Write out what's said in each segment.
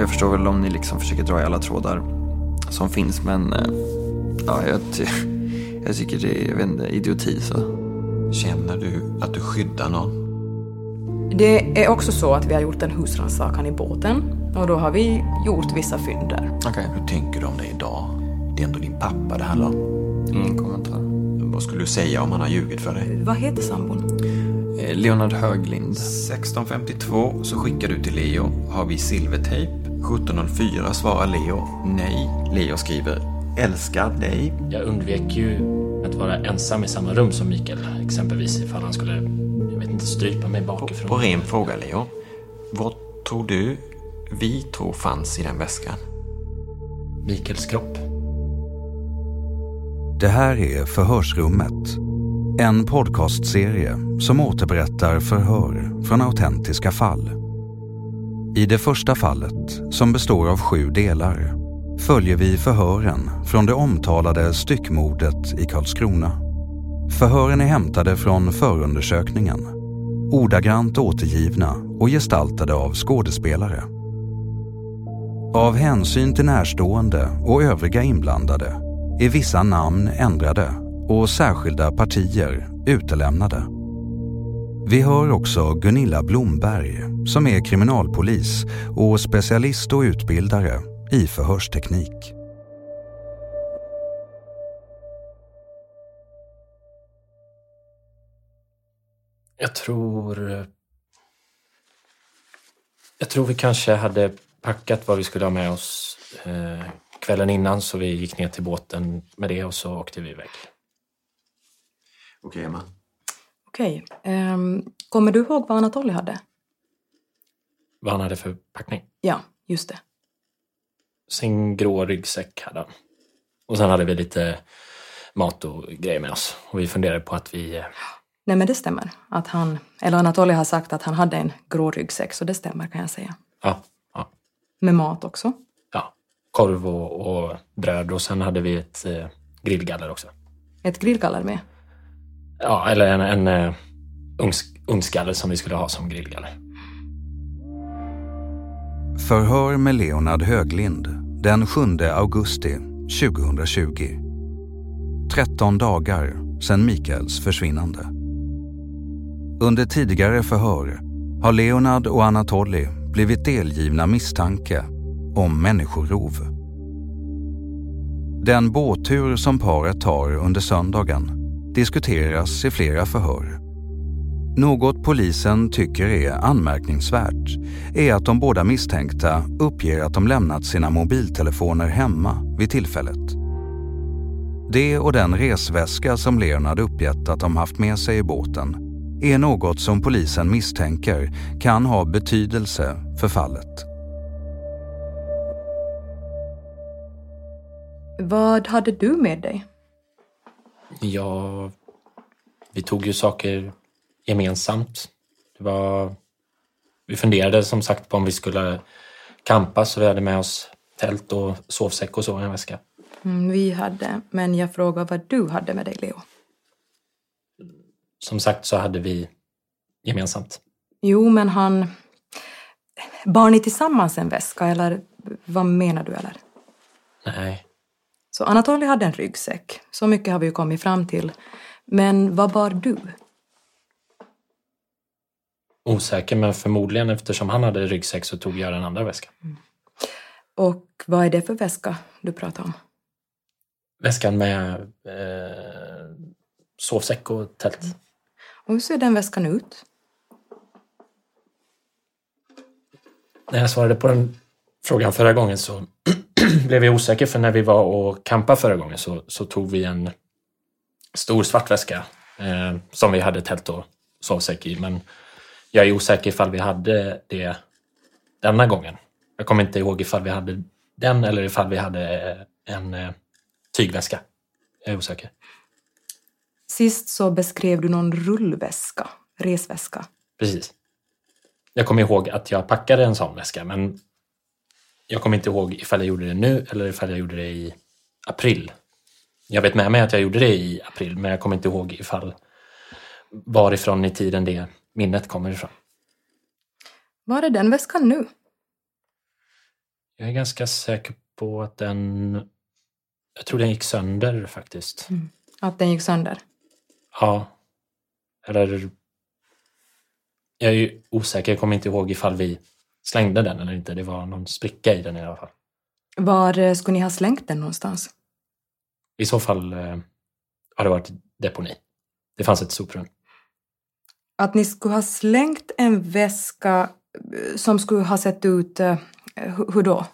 Och jag förstår väl om ni liksom försöker dra i alla trådar som finns men eh, ja, jag, ty jag tycker det är jag inte, idioti så. Känner du att du skyddar någon? Det är också så att vi har gjort en husrannsakan i båten och då har vi gjort vissa fynd där. Okej. Hur tänker du om det idag? Det är ändå din pappa det handlar om. Ingen kommentar. Vad skulle du säga om han har ljugit för dig? Vad heter sambon? Eh, Leonard Höglind. 16.52 så skickar du till Leo. Har vi silvertejp? 17.04 svarar Leo nej. Leo skriver älskar dig. Jag undvek ju att vara ensam i samma rum som Mikael. Exempelvis ifall han skulle, jag vet inte, strypa mig På, bakifrån. på ren fråga Leo. Vad tror du vi tror fanns i den väskan? Mikaels kropp. Det här är Förhörsrummet. En podcastserie som återberättar förhör från autentiska fall. I det första fallet, som består av sju delar, följer vi förhören från det omtalade styckmordet i Karlskrona. Förhören är hämtade från förundersökningen, ordagrant återgivna och gestaltade av skådespelare. Av hänsyn till närstående och övriga inblandade är vissa namn ändrade och särskilda partier utelämnade. Vi hör också Gunilla Blomberg som är kriminalpolis och specialist och utbildare i förhörsteknik. Jag tror... Jag tror vi kanske hade packat vad vi skulle ha med oss eh, kvällen innan så vi gick ner till båten med det och så åkte vi iväg. Okej Emma. Okej. ehm, kommer du ihåg vad Anatoly hade? Vad han hade för packning? Ja, just det. Sin grå ryggsäck hade han. Och sen hade vi lite mat och grejer med oss. Och vi funderade på att vi... eh, Nej men det stämmer. Att han, eller Anatoly har sagt att han hade en grå ryggsäck så det stämmer kan jag säga. Ja, ja, Med mat också. ja. Korv och, och bröd och sen hade vi ett eh, grillgaller också. Ett grillgaller med. Ja, eller en, en eh, ugnsgaller som vi skulle ha som grillgaller. Förhör med Leonard Höglind den 7 augusti 2020. 13 dagar sedan Mikaels försvinnande. Under tidigare förhör har Leonard och Anatoly blivit delgivna misstanke om människorov. Den båttur som paret tar under söndagen diskuteras i flera förhör. Något polisen tycker är anmärkningsvärt är att de båda misstänkta uppger att de lämnat sina mobiltelefoner hemma vid tillfället. Det och den resväska som Leonard uppgett att de haft med sig i båten är något som polisen misstänker kan ha betydelse för fallet. Vad hade du med dig? Ja, vi tog ju saker gemensamt. Det var, vi funderade som sagt på om vi skulle campa så vi hade med oss tält och sovsäck och så i en väska. Mm, vi hade, men jag frågar vad du hade med dig, Leo. Som sagt så hade vi gemensamt. Jo, men han... Bar ni tillsammans en väska, eller vad menar du, eller? Nej, Så Anatoly hade en ryggsäck, så mycket har vi ju kommit fram till. Men vad bar du? Osäker men förmodligen eftersom han hade ryggsäck så tog jag den andra väskan. Och vad är det för väska du pratar om? Väskan med eh, sovsäck och tält. Och hur ser den väskan ut? När jag svarade på den frågan förra gången så blev jag osäker för när vi var och campade förra gången så, så tog vi en stor svart väska eh, som vi hade tält och sovsäck i. Men jag är osäker ifall vi hade det denna gången. Jag kommer inte ihåg ifall vi hade den eller ifall vi hade en eh, tygväska. Jag är osäker. Sist så beskrev du någon rullväska, resväska. Precis. Jag kommer ihåg att jag packade en sån väska men jag kommer inte ihåg ifall jag gjorde det nu eller ifall jag gjorde det i april. Jag vet med mig att jag gjorde det i april men jag kommer inte ihåg ifall varifrån i tiden det minnet kommer ifrån. Var är den väskan nu? Jag är ganska säker på att den... Jag tror den gick sönder faktiskt. Att den gick sönder? Ja. Eller... Jag är ju osäker, jag kommer inte ihåg ifall vi slängde den eller inte. Det var någon spricka i den i alla fall. Var eh, skulle ni ha slängt den någonstans? I så fall eh, har det varit deponi. Det fanns ett soprum. Att ni skulle ha slängt en väska eh, som skulle ha sett ut... eh, hu- hur då?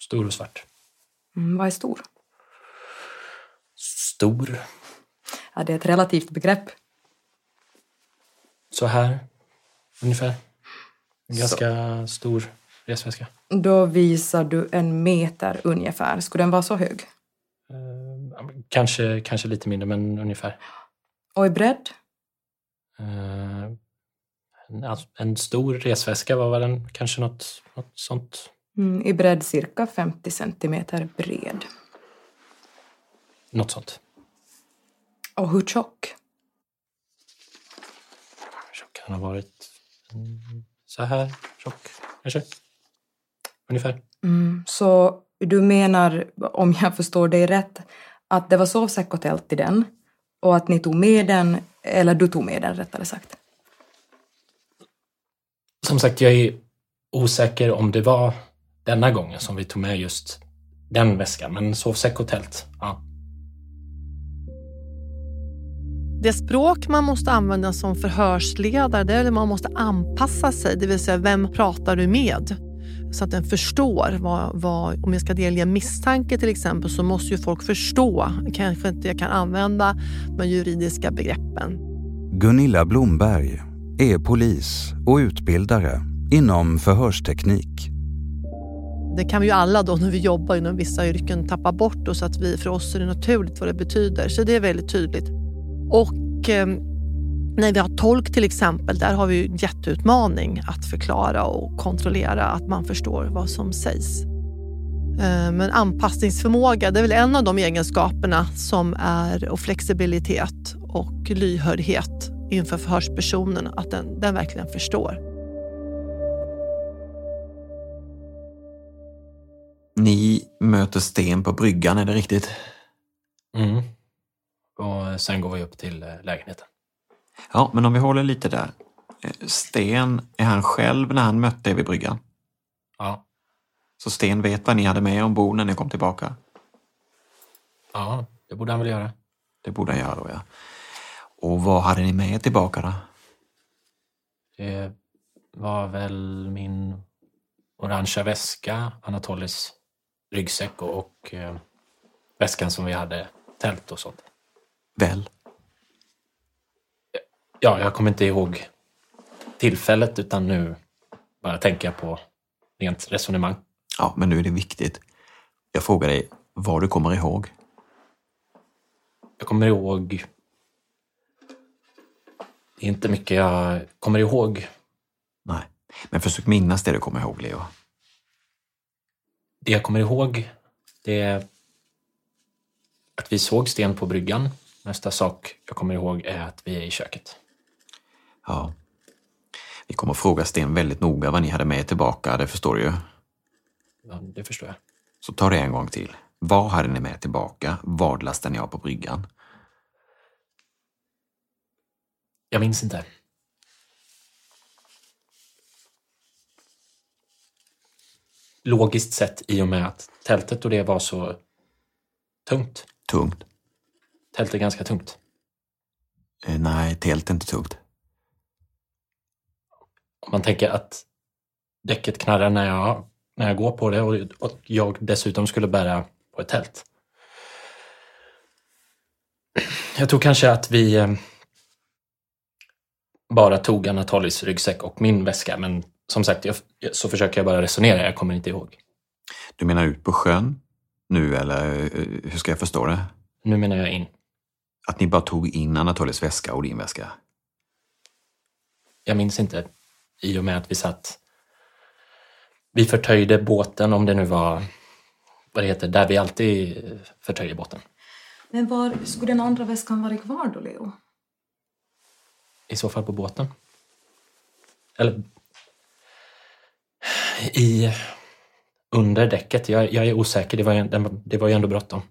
Stor och svart. Mm, vad är stor? Stor. Ja, det är ett relativt begrepp. Så här, ungefär. En ganska stor resväska. Då visar du en meter ungefär. Skulle den vara så hög? Eh, Kanske, kanske lite mindre, men ungefär. Och i bredd? Eh, en, alltså, en stor resväska var väl kanske något, något sånt. Mm, I bredd cirka 50 centimeter bred. Något sånt. Och hur tjock? Tjock kan ha varit mm, så här tjock, kanske. Ungefär. Mm, så du menar, om jag förstår dig rätt, att det var sovsäck och tält i den och att ni tog med den, eller du tog med den rättare sagt? Som sagt, jag är osäker om det var denna gången som vi tog med just den väskan. Men sovsäck och tält, ja. Det språk man måste använda som förhörsledare det är att man måste anpassa sig, det vill säga vem pratar du med? Så att den förstår. Vad, vad, om jag ska delge misstanke till exempel så måste ju folk förstå. Kanske inte jag kan använda de juridiska begreppen. Gunilla Blomberg är polis och utbildare inom förhörsteknik. Det kan vi ju alla då när vi jobbar inom vissa yrken tappa bort och så att vi, för oss är det naturligt vad det betyder. Så det är väldigt tydligt. Och eh, när vi har tolk till exempel, där har vi en jätteutmaning att förklara och kontrollera att man förstår vad som sägs. Eh, Men anpassningsförmåga, det är väl en av de egenskaperna som är, och flexibilitet och lyhördhet inför förhörspersonen, att den, den verkligen förstår. Ni möter Sten på bryggan, är det riktigt? Mm. Och sen går vi upp till eh, lägenheten. Ja, men om vi håller lite där. Eh, Sten, är han själv när han mötte er vid bryggan? Ja. Så Sten vet vad ni hade med ombord när ni kom tillbaka? Ja, det borde han väl göra. Det borde han göra då, ja. Och vad hade ni med er tillbaka då? Det var väl min orangea väska, Anatolis ryggsäck och, och eh, väskan som vi hade tält och sånt. Väl? Ja, jag kommer inte ihåg tillfället utan nu bara tänker jag på rent resonemang. Ja, men nu är det viktigt. Jag frågar dig, vad du kommer ihåg. Jag kommer ihåg... Det är inte mycket jag kommer ihåg. Nej, men försök minnas det du kommer ihåg, Leo. Det jag kommer ihåg, det är att vi såg Sten på bryggan. Nästa sak jag kommer ihåg är att vi är i köket. Ja. Vi kommer fråga Sten väldigt noga vad ni hade med er tillbaka, det förstår du ju. Ja, det förstår jag. Så ta det en gång till. Vad hade ni med tillbaka? Vad lastade ni av på bryggan? Jag minns inte. Logiskt sett i och med att tältet och det var så tungt. Tungt? Tält är ganska tungt. Eh, nej, tält är inte tungt. Om man tänker att däcket knarrar när jag, när jag går på det och, och jag dessutom skulle bära på ett tält. Jag tror kanske att vi eh, bara tog Anatolis ryggsäck och min väska, men som sagt jag, så försöker jag bara resonera, jag kommer inte ihåg. Du menar ut på sjön nu eller eh, hur ska jag förstå det? Nu menar jag in. Att ni bara tog in Anatolis väska och din väska? Jag minns inte i och med att vi satt... Vi förtöjde båten, om det nu var vad det heter, där vi alltid förtöjer båten. Men var skulle den andra väskan vara kvar då, Leo? I så fall på båten. Eller... I... Under däcket. Jag, jag är osäker. Det var, ju- det var ju ändå bråttom.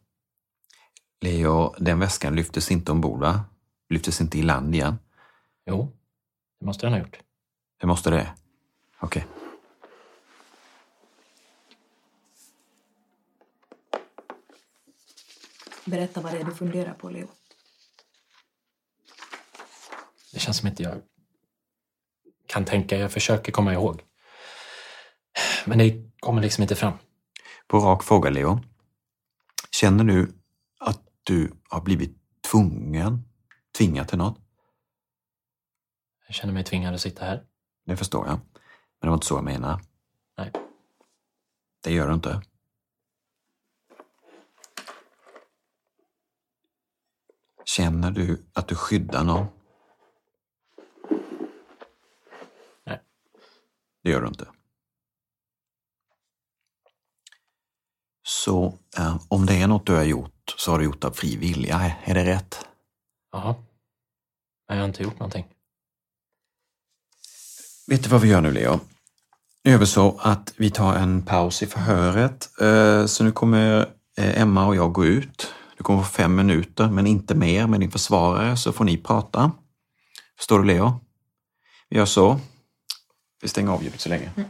Leo, den väskan lyftes inte ombord va? Lyftes inte i land igen? Jo, det måste den ha gjort. Det måste det? Okej. Berätta vad det är du funderar på, Leo. Det känns som inte jag kan tänka. Jag försöker komma ihåg. Men det kommer liksom inte fram. På rak fråga, Leo. Känner du att du har blivit tvungen, tvingad till något? Jag känner mig tvingad att sitta här. Det förstår jag. Men det var inte så jag menar. Nej. Det gör du inte. Känner du att du skyddar någon? Nej. Det gör du inte. Så eh, om det är något du har gjort så har du gjort av fri vilja, är det rätt? Jaha. Jag har inte gjort någonting. Vet du vad vi gör nu, Leo? Nu gör vi så att vi tar en paus i förhöret. Eh, så nu kommer eh, Emma och jag gå ut. Du kommer få fem minuter, men inte mer med din försvarare, så får ni prata. Förstår du, Leo? Vi gör så. Vi stänger av ljudet så länge. Mm.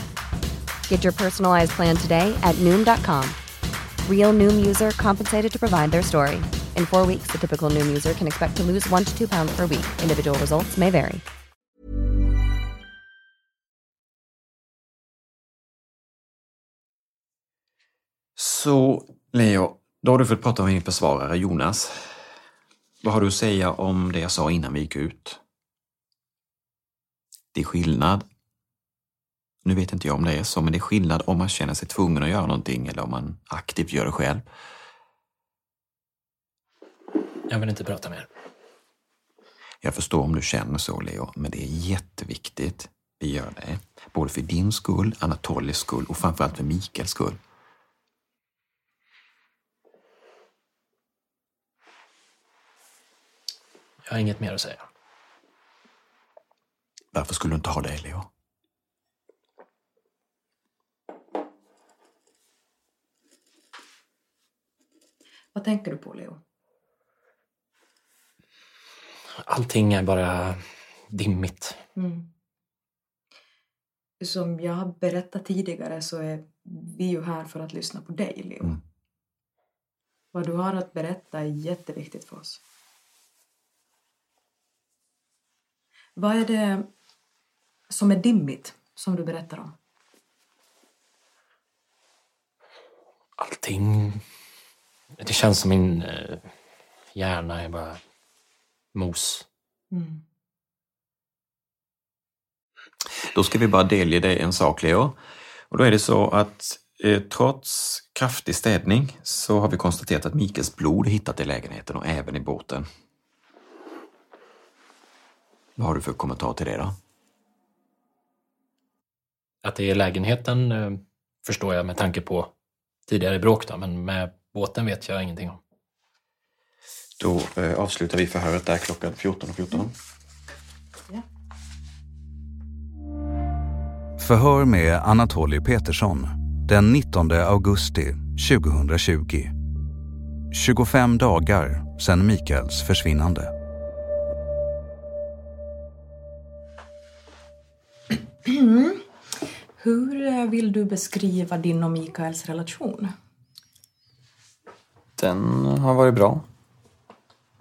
Get your personalized plan today at Noom.com. Real Noom user compensated to provide their story. In four weeks, the typical Noom user can expect to lose one to two pounds per week. Individual results may vary. Så Leo, då har du fått prata med min försvarare Jonas. Vad har du att säga om det jag sa innan vi gick ut? Det är skillnad. Nu vet inte jag om det är så, men det är skillnad om man känner sig tvungen att göra någonting eller om man aktivt gör det själv. Jag vill inte prata mer. Jag förstår om du känner så, Leo, men det är jätteviktigt. Vi gör det. Både för din skull, Anatolis skull och framförallt för Mikaels skull. Jag har inget mer att säga. Varför skulle du inte ha det, Leo? Vad tänker du på, Leo? Allting är bara dimmigt. Mm. Som jag har berättat tidigare så är vi ju här för att lyssna på dig, Leo. Mm. Vad du har att berätta är jätteviktigt för oss. Vad är det som är dimmigt, som du berättar om? Allting... Det känns som min eh, hjärna är bara mos. Mm. Då ska vi bara delge dig en sak, Leo. Och då är det så att eh, trots kraftig städning så har vi konstaterat att Mikaels blod är hittat i lägenheten och även i båten. Vad har du för kommentar till det då? Att det är lägenheten eh, förstår jag med tanke på tidigare bråk då, men med båten vet jag ingenting om. Då eh, avslutar vi förhöret där klockan 14.14. 14. Förhör med Anatoly Petersson den 19 augusti 2020. 25 dagar sedan Mikaels försvinnande. Hur eh, vill du beskriva din och Mikaels relation? Den har varit bra.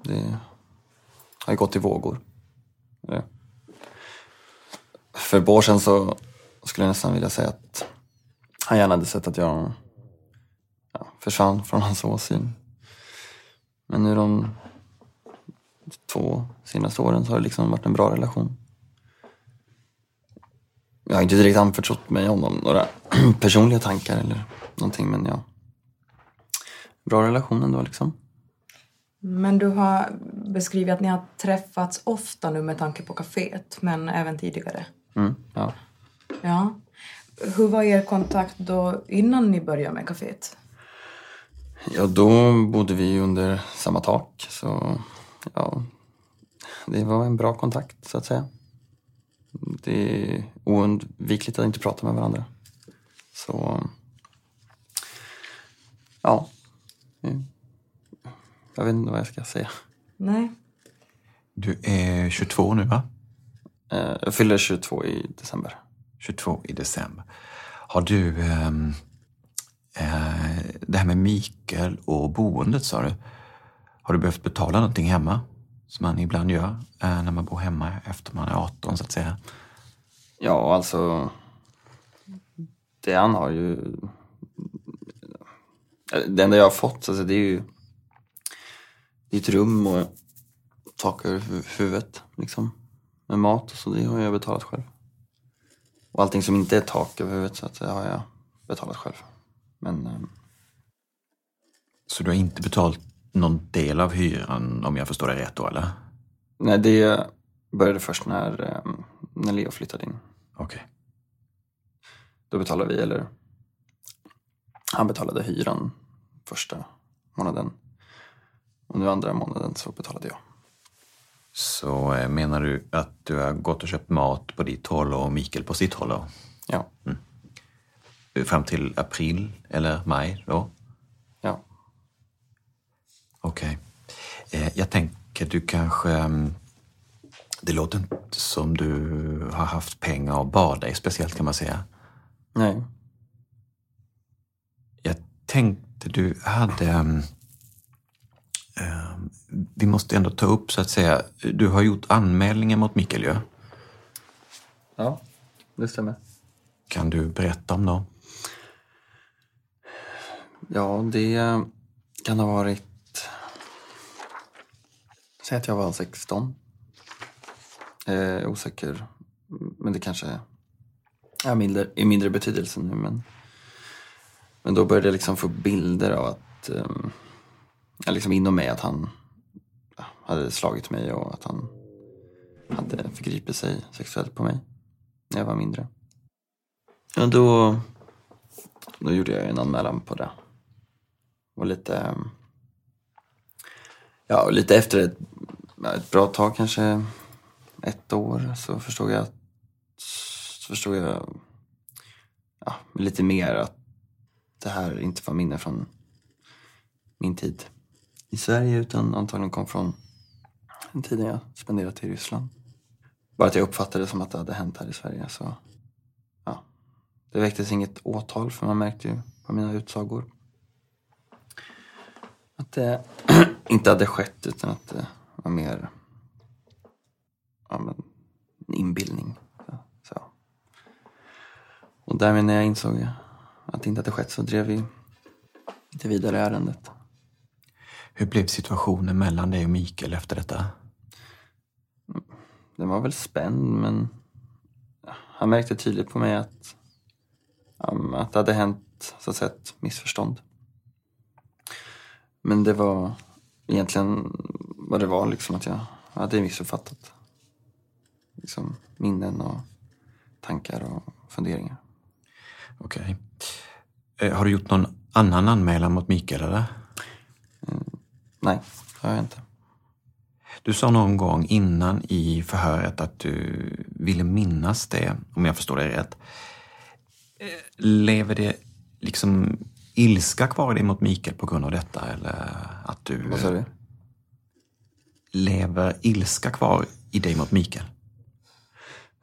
Det har gått i vågor. Ja. För ett år sedan så skulle jag nästan vilja säga att han gärna hade sett att jag ja, försvann från hans åsyn. Men nu de två senaste åren så har det liksom varit en bra relation. Jag har inte direkt anförtrott mig honom några personliga tankar eller någonting men jag Bra relation ändå liksom. Men du har beskrivit att ni har träffats ofta nu med tanke på kaféet, men även tidigare. Mm, ja. Ja. Hur var er kontakt då innan ni började med kaféet? Ja, då bodde vi under samma tak så ja, det var en bra kontakt så att säga. Det är oundvikligt att inte prata med varandra. Så ja, Jag vet inte vad jag ska säga. Nej. Du är 22 nu va? Eh, jag fyller 22 i december. 22 i december. Har du... ehm, eh, det här med Mikael och boendet sa du. Har du behövt betala någonting hemma? Som man ibland gör eh, när man bor hemma efter man är 18 så att säga. Ja, alltså... Det han har ju... Det enda jag har fått, alltså, det är ju... Det är ett rum och tak över hu- huvudet, liksom. Med mat och så, det har jag betalat själv. Och allting som inte är tak över huvudet, så att det har jag betalat själv. Men... ehm, Så du har inte betalt någon del av hyran om jag förstår det rätt då eller? Nej, det började först när, ehm, när Leo flyttade in. Okej. Då betalade vi, eller han betalade hyran första månaden. Och nu andra månaden så betalade jag. Så eh, menar du att du har gått och köpt mat på ditt håll och Mikael på sitt håll då? Ja. Mm. Fram till april eller maj då? Ja. Okej. Eh, jag tänker du kanske... mm, Det låter inte som du har haft pengar att bada i speciellt kan man säga. Nej. Tänkte du hade... mm, eh, vi måste ändå ta upp så att säga, du har gjort anmälningar mot Mikael ju. Ja, det stämmer. Kan du berätta om dem? Ja, det kan ha varit... Säg att jag var 16. Eh, osäker, men det kanske är mindre, i mindre betydelse nu. Men, men då började jag liksom få bilder av att... Eh, liksom inom mig att han ja, hade slagit mig och att han hade förgripit sig sexuellt på mig när jag var mindre. Ja, då, då gjorde jag en anmälan på det. Och lite, ja, och lite efter ett, ett bra tag, kanske ett år, så förstod jag, så förstod jag ja, lite mer att det här inte var minnen från min tid i Sverige utan antagligen kom från den tiden jag spenderat i Ryssland. Bara att jag uppfattade det som att det hade hänt här i Sverige. Så, ja. Det väcktes inget åtal för man märkte ju på mina utsagor att det inte hade skett utan att det var mer ja, men, inbildning. Så, så. Och därmed när jag insåg att det inte hade skett så drev vi lite vidare ärendet. Hur blev situationen mellan dig och Mikael efter detta? Den var väl spänd men han märkte tydligt på mig att, att det hade hänt så att säga, ett missförstånd. Men det var egentligen vad det var, liksom att jag hade missuppfattat liksom, minnen och tankar och funderingar. Okej. Eh, Har du gjort någon annan anmälan mot Mikael eller? Nej, det har jag inte. Du sa någon gång innan i förhöret att du ville minnas det, om jag förstår dig rätt. Eh, Lever det liksom ilska kvar i dig mot Mikael på grund av detta? Eller att du... Vad sa du? Lever ilska kvar i dig mot Mikael?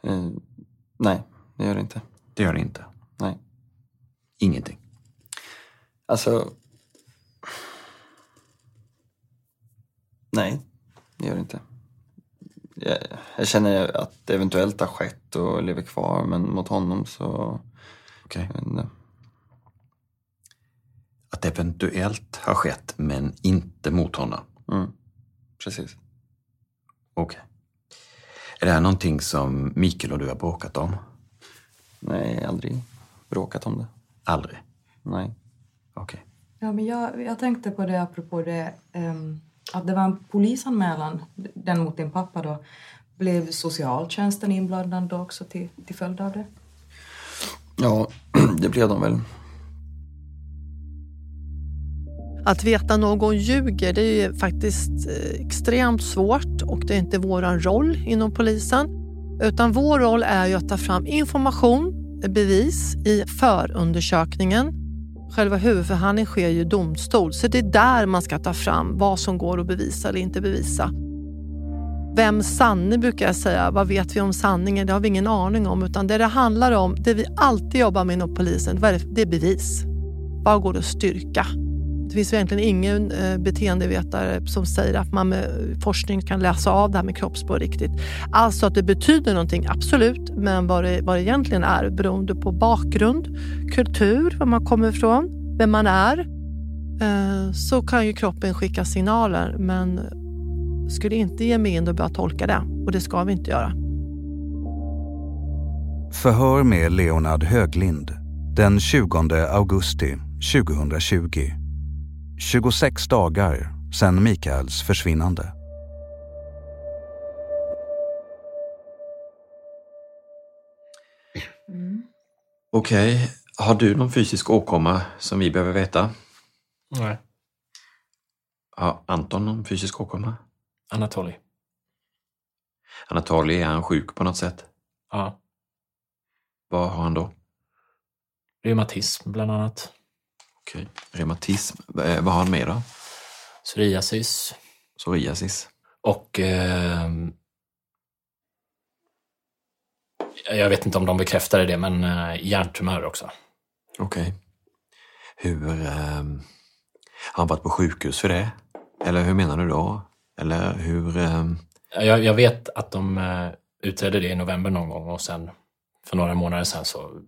Eh, nej, det gör det inte. Det gör det inte? Nej. Ingenting? Alltså... Nej, det gör det inte. Jag, jag känner att det eventuellt har skett och lever kvar, men mot honom så... Okej. inte. Att det eventuellt har skett, men inte mot honom? Mm, precis. Okej. Är det här någonting som Mikael och du har bråkat om? Nej, aldrig bråkat om det. Aldrig? Nej. Okej. Ja, men jag, jag tänkte på det apropå det ehm, att det var en polisanmälan, den mot din pappa då. Blev socialtjänsten inblandad då också till, till följd av det? Ja, det blev de väl. Att veta någon ljuger det är ju faktiskt eh, extremt svårt och det är inte vår roll inom polisen. Utan vår roll är ju att ta fram information, bevis i förundersökningen Själva huvudförhandlingen sker ju i domstol, så det är där man ska ta fram vad som går att bevisa eller inte bevisa. Vem sanning brukar jag säga. Vad vet vi om sanningen? Det har vi ingen aning om. Utan det det handlar om, det vi alltid jobbar med inom polisen, det är bevis. Vad går det att styrka? Det finns egentligen ingen eh, beteendevetare som säger att man med forskning kan läsa av det här med kroppsspår riktigt. Alltså att det betyder någonting, absolut, men vad det, vad det egentligen är beroende på bakgrund, kultur, var man kommer ifrån, vem man är, eh, så kan ju kroppen skicka signaler. Men skulle inte ge mig in och börja tolka det och det ska vi inte göra. Förhör med Leonard Höglind den 20 augusti 2020. 26 dagar sedan Mikaels försvinnande. Mm. Okej, okay. har du någon fysisk åkomma som vi behöver veta? Nej. Har Anton någon fysisk åkomma? Anatoli. Anatoli, är han sjuk på något sätt? Ja. Vad har han då? Reumatism bland annat. Okej, reumatism. Eh, vad har han mer då? Psoriasis. Psoriasis. Och eh, jag vet inte om de bekräftade det, men eh, hjärntumör också. Okej. Hur... Eh, har han varit på sjukhus för det? Eller hur menar du då? Eller hur... Eh... Jag, jag, vet att de eh, utredde det i november någon gång och sen för några månader sedan så...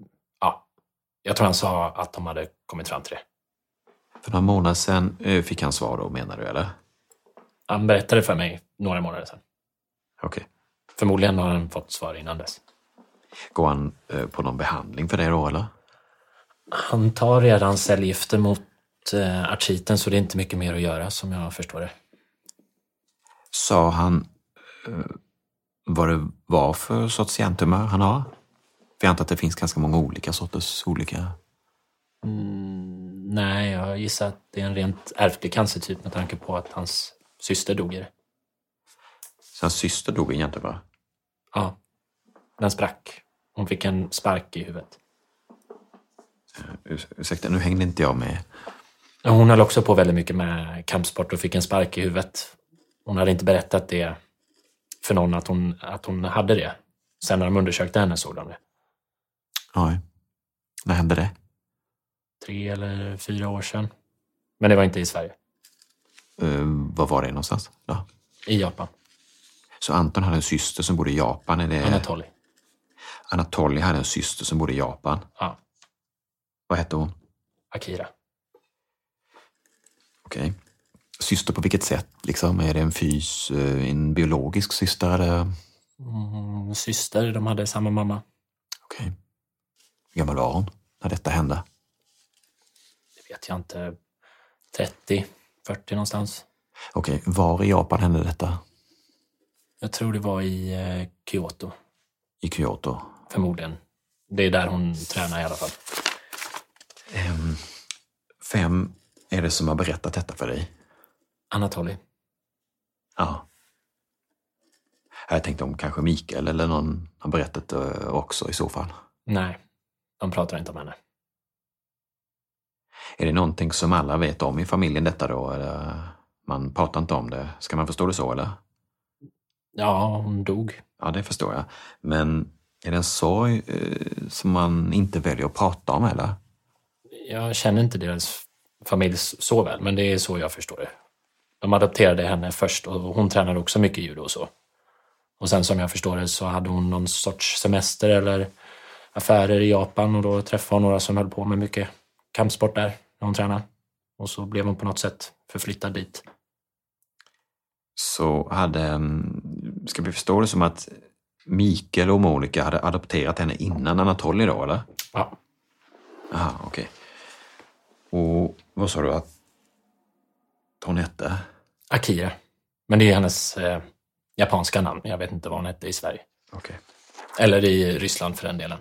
Ja, jag tror han sa att de hade kommit fram till det. För några månader sedan eh, fick han svar då, menar du, eller? Han berättade för mig några månader sedan. Okej. Okay. Förmodligen har han fått svar innan dess. Går han eh, på någon behandling för det då, eller? Han tar redan cellgifter mot eh, artriten, så det är inte mycket mer att göra som jag förstår det. Sa han vad det var för sorts hjärntumör han har? För jag antar att det finns ganska många olika sorters olika... Mm, nej, jag gissar att det är en rent ärftlig cancertyp med tanke på att hans syster dog i det. Så hans syster dog i en hjärntumör? Ja. Den sprack. Hon fick en spark i huvudet. Uh, ursäkta, nu hängde inte jag med. Hon höll också på väldigt mycket med kampsport och fick en spark i huvudet. Hon hade inte berättat det för någon att hon, att hon hade det. Sen när de undersökte henne såg de det. Oj. När hände det? Tre eller fyra år sedan. Men det var inte i Sverige. Uh, var var det någonstans? Då? I Japan. Så Anton hade en syster som bodde i Japan? Är det... Anatoli. Anatoli hade en syster som bodde i Japan? Ja. Vad hette hon? Akira. Okej. Okay. Syster på vilket sätt? Liksom, är det en fys, eh, en biologisk syster? Eller? Mm, syster, de hade samma mamma. Okej. Okay. Hur gammal var hon när detta hände? Det vet jag inte. 30, 40 någonstans. Okej, okay. var i Japan hände detta? Jag tror det var i eh, Kyoto. I Kyoto? Förmodligen. Det är där hon tränar i alla fall. Um, vem är det som har berättat detta för dig? Anatoli. Ja. Jag tänkte om kanske Mikael eller någon har berättat det också i så fall. Nej, de pratar inte om henne. Är det någonting som alla vet om i familjen detta då? Eller man pratar inte om det. Ska man förstå det så eller? Ja, hon dog. Ja, det förstår jag. Men är det en sorg eh, som man inte väljer att prata om eller? Jag känner inte deras familj så väl, men det är så jag förstår det. De adopterade henne först och hon tränade också mycket judo och så. Och sen som jag förstår det så hade hon någon sorts semester eller affärer i Japan och då träffade hon några som höll på med mycket kampsport där när hon tränade. Och så blev hon på något sätt förflyttad dit. Så hade, mm, ska vi förstå det som att Mikael och Monica hade adopterat henne innan Anatoly då eller? Ja. Aha, okej. Okay. Och vad sa du att hon hette? Akira. Men det är hennes eh, japanska namn. Jag vet inte vad hon hette i Sverige. Okay. Eller i Ryssland för den delen.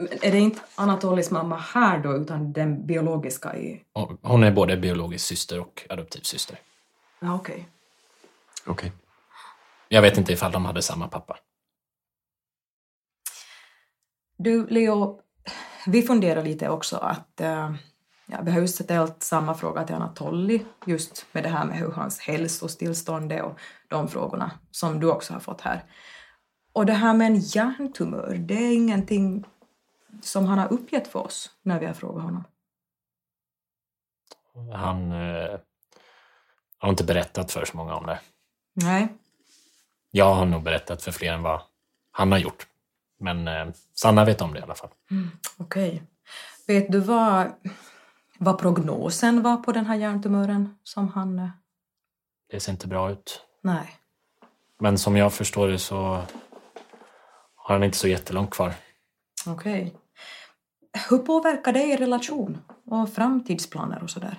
Men är det inte Anatolis mamma här då, utan den biologiska i... Hon är både biologisk syster och adoptivsyster. Ja, okej. Okay. Okej. Okay. Jag vet inte ifall de hade samma pappa. Du, Leo, vi funderar lite också att uh, ja, vi har just ställt samma fråga till Anatoli just med det här med hur hans hälsostillstånd är och de frågorna som du också har fått här. Och det här med en hjärntumör, det är ingenting som han har uppgett för oss när vi har frågat honom. Han eh, har inte berättat för så många om det. Nej. Jag har nog berättat för fler än vad han har gjort. Men eh, Sanna vet om det i alla fall. Mm, Okej. Vet du vad, vad prognosen var på den här hjärntumören som han... eh, Det ser inte bra ut. Nej. Men som jag förstår det så har han inte så jättelångt kvar. Okej. Hur påverkar det er relation och framtidsplaner och sådär?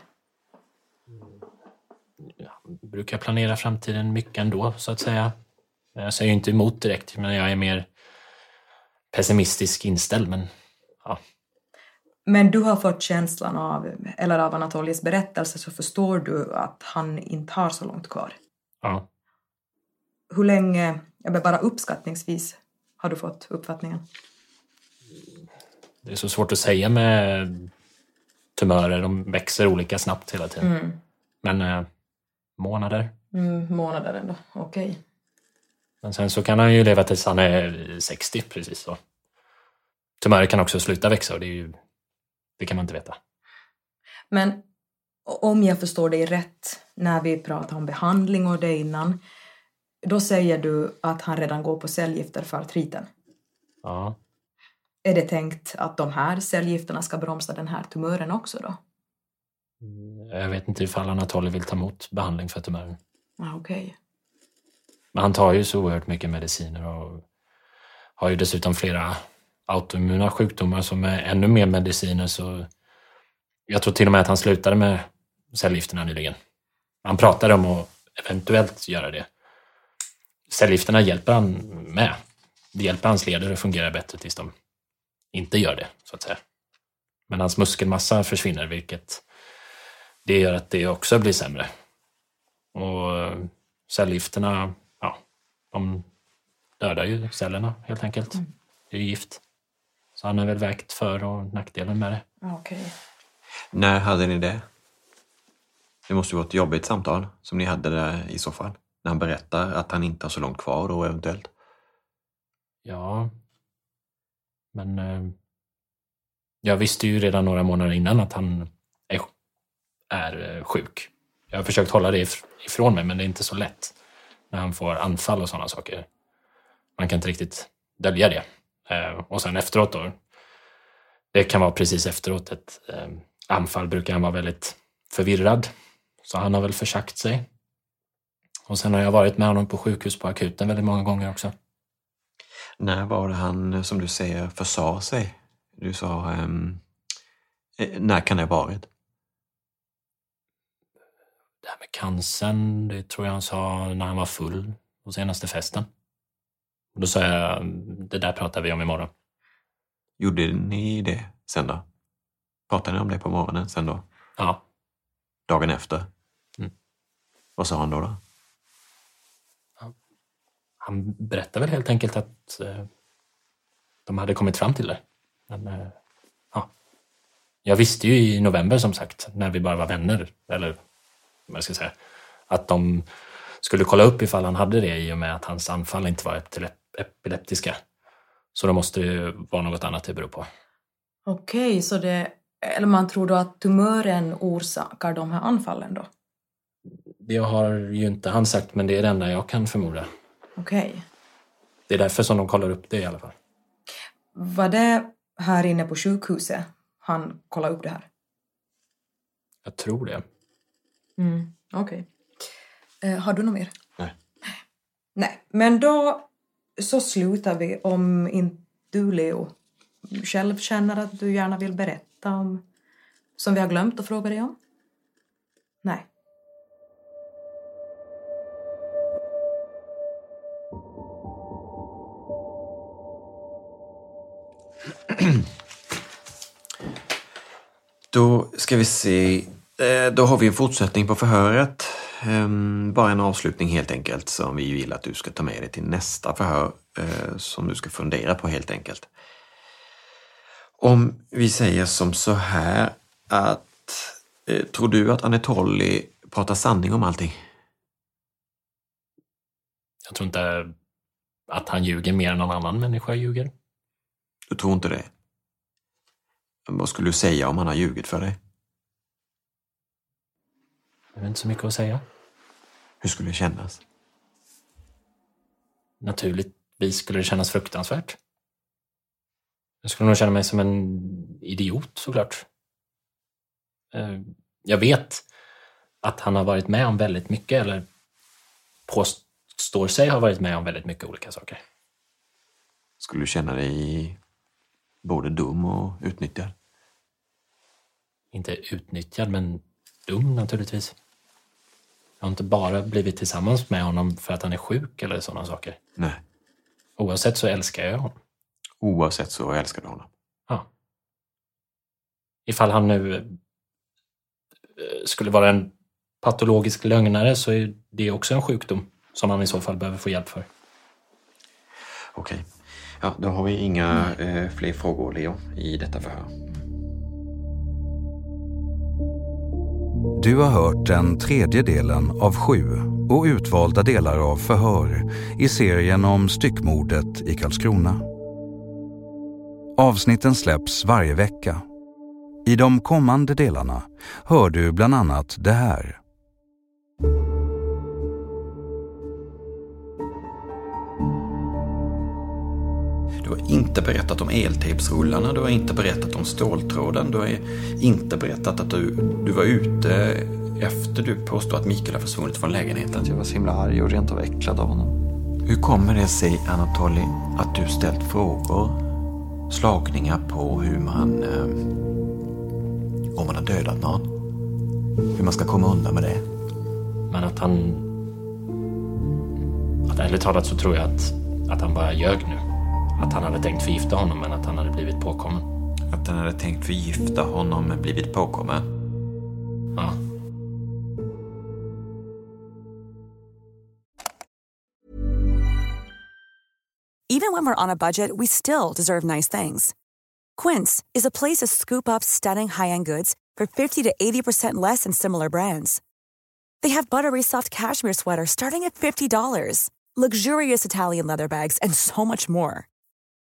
brukar planera framtiden mycket ändå, så att säga. Jag säger inte emot direkt, men jag är mer pessimistisk inställd. Men ja, Men du har fått känslan av, eller av Anatolies berättelse så förstår du att han inte har så långt kvar. ja. Hur länge, jag bara uppskattningsvis, har du fått uppfattningen? Det är så svårt att säga med tumörer. De växer olika snabbt hela tiden. Mm. Men eh, månader. Mm, månader ändå, okej. Men sen så kan han ju leva tills han är 60, precis så. Tumörer kan också sluta växa och det är ju... Det kan man inte veta. Men om jag förstår dig rätt, när vi pratar om behandling och det innan, då säger du att han redan går på cellgifter för artriten. Ja. Är det tänkt att de här cellgifterna ska bromsa den här tumören också då? Jag vet inte ifall Anatoly vill ta emot behandling för tumören. Ah, Okej. Men han tar ju så oerhört mycket mediciner och har ju dessutom flera autoimmuna sjukdomar som är ännu mer mediciner så jag tror till och med att han slutade med cellgifterna nyligen. Han pratade om att eventuellt göra det. Cellgifterna hjälper han med. Det hjälper hans leder att fungera bättre tills de inte gör det, så att säga. Men hans muskelmassa försvinner, vilket det gör att det också blir sämre. Och eh, cellgifterna, ja, de dödar ju cellerna helt enkelt. Det är ju gift. Så han har väl vägt för och nackdelen med det. Okej. När hade ni det? Det måste ju vara ett jobbigt samtal som ni hade där i så fall. När han berättar att han inte har så långt kvar då eventuellt. Ja. Men eh, jag visste ju redan några månader innan att han är, är eh, sjuk. Jag har försökt hålla det ifrån mig, men det är inte så lätt när han får anfall och sådana saker. Man kan inte riktigt dölja det. Eh, och sen efteråt då, det kan vara precis efteråt ett eh, anfall brukar han vara väldigt förvirrad. Så han har väl försagt sig. Och sen har jag varit med honom på sjukhus på akuten väldigt många gånger också. När var det han, som du säger, försa sig? Du sa, eh, när kan det ha varit? Det här med cancern, det tror jag han sa när han var full på senaste festen. Och då sa jag, det där pratar vi om imorgon. Gjorde ni det sen då? Pratade ni om det på morgonen sen då? Ja. Dagen efter? Mm. Vad sa han då? då? Han berättade väl helt enkelt att eh, de hade kommit fram till det. Men, eh, ja. Jag visste ju i november som sagt, när vi bara var vänner, eller vad jag ska säga, att de skulle kolla upp ifall han hade det i och med att hans anfall inte var epilep- epileptiska. Så då måste det ju vara något annat det beror på. Okej, så det... Eller man tror då att tumören orsakar de här anfallen då? Det har ju inte han sagt, men det är det enda jag kan förmoda. Okej. Det är därför som de kollar upp det i alla fall. Var det här inne på sjukhuset han kollade upp det här? Jag tror det. Mm, okej. Eh, har du något mer? Nej. Nej, men då så slutar vi om inte du, Leo, själv känner att du gärna vill berätta om som vi har glömt att fråga dig om? Nej. Då ska vi se. Eh, då har vi en fortsättning på förhöret. Ehm, bara en avslutning helt enkelt som vi vill att du ska ta med dig till nästa förhör eh, som du ska fundera på helt enkelt. Om vi säger som så här att eh, tror du att Anatoly pratar sanning om allting? Jag tror inte att han ljuger mer än någon annan människa ljuger. Du tror inte det? Vad skulle du säga om han har ljugit för dig? Det är inte så mycket att säga. Hur skulle det kännas? Naturligtvis skulle det kännas fruktansvärt. Jag skulle nog känna mig som en idiot såklart. Eh, jag vet att han har varit med om väldigt mycket, eller påstår sig ha varit med om väldigt mycket olika saker. Skulle du känna dig både dum och utnyttjad? Inte utnyttjad, men dum naturligtvis. Jag har inte bara blivit tillsammans med honom för att han är sjuk eller sådana saker. Nej. Oavsett så älskar jag honom. Oavsett så älskar du honom? Ja. Ifall han nu eh, skulle vara en patologisk lögnare så är det också en sjukdom som han i så fall behöver få hjälp för. Okej. Ja, då har vi inga eh, fler frågor, Leo, i detta förhör. Du har hört den tredje delen av sju och utvalda delar av förhör i serien om styckmordet i Karlskrona. Avsnitten släpps varje vecka. I de kommande delarna hör du bland annat det här. Du har inte berättat om eltejpsrullarna, du har inte berättat om ståltråden, du har inte berättat att du, du var ute efter du påstod att Mikael har försvunnit från lägenheten. Jag var så himla arg och rent av äcklad av honom. Hur kommer det sig, Anatoly, att du ställt frågor, slagningar på hur man... Eh, om man har dödat någon? Hur man ska komma undan med det? Men att han... Att ärligt talat så tror jag att, att han bara ljög nu. Att han hade tänkt förgifta honom men att han hade blivit påkommen. Att han hade tänkt förgifta honom men blivit påkommen? Ja. Even when we're on a budget, we still deserve nice things. Quince is a place to scoop up stunning high-end goods for 50 to 80% less than similar brands. They have buttery soft cashmere sweaters starting at $50, luxurious Italian leather bags, and so much more.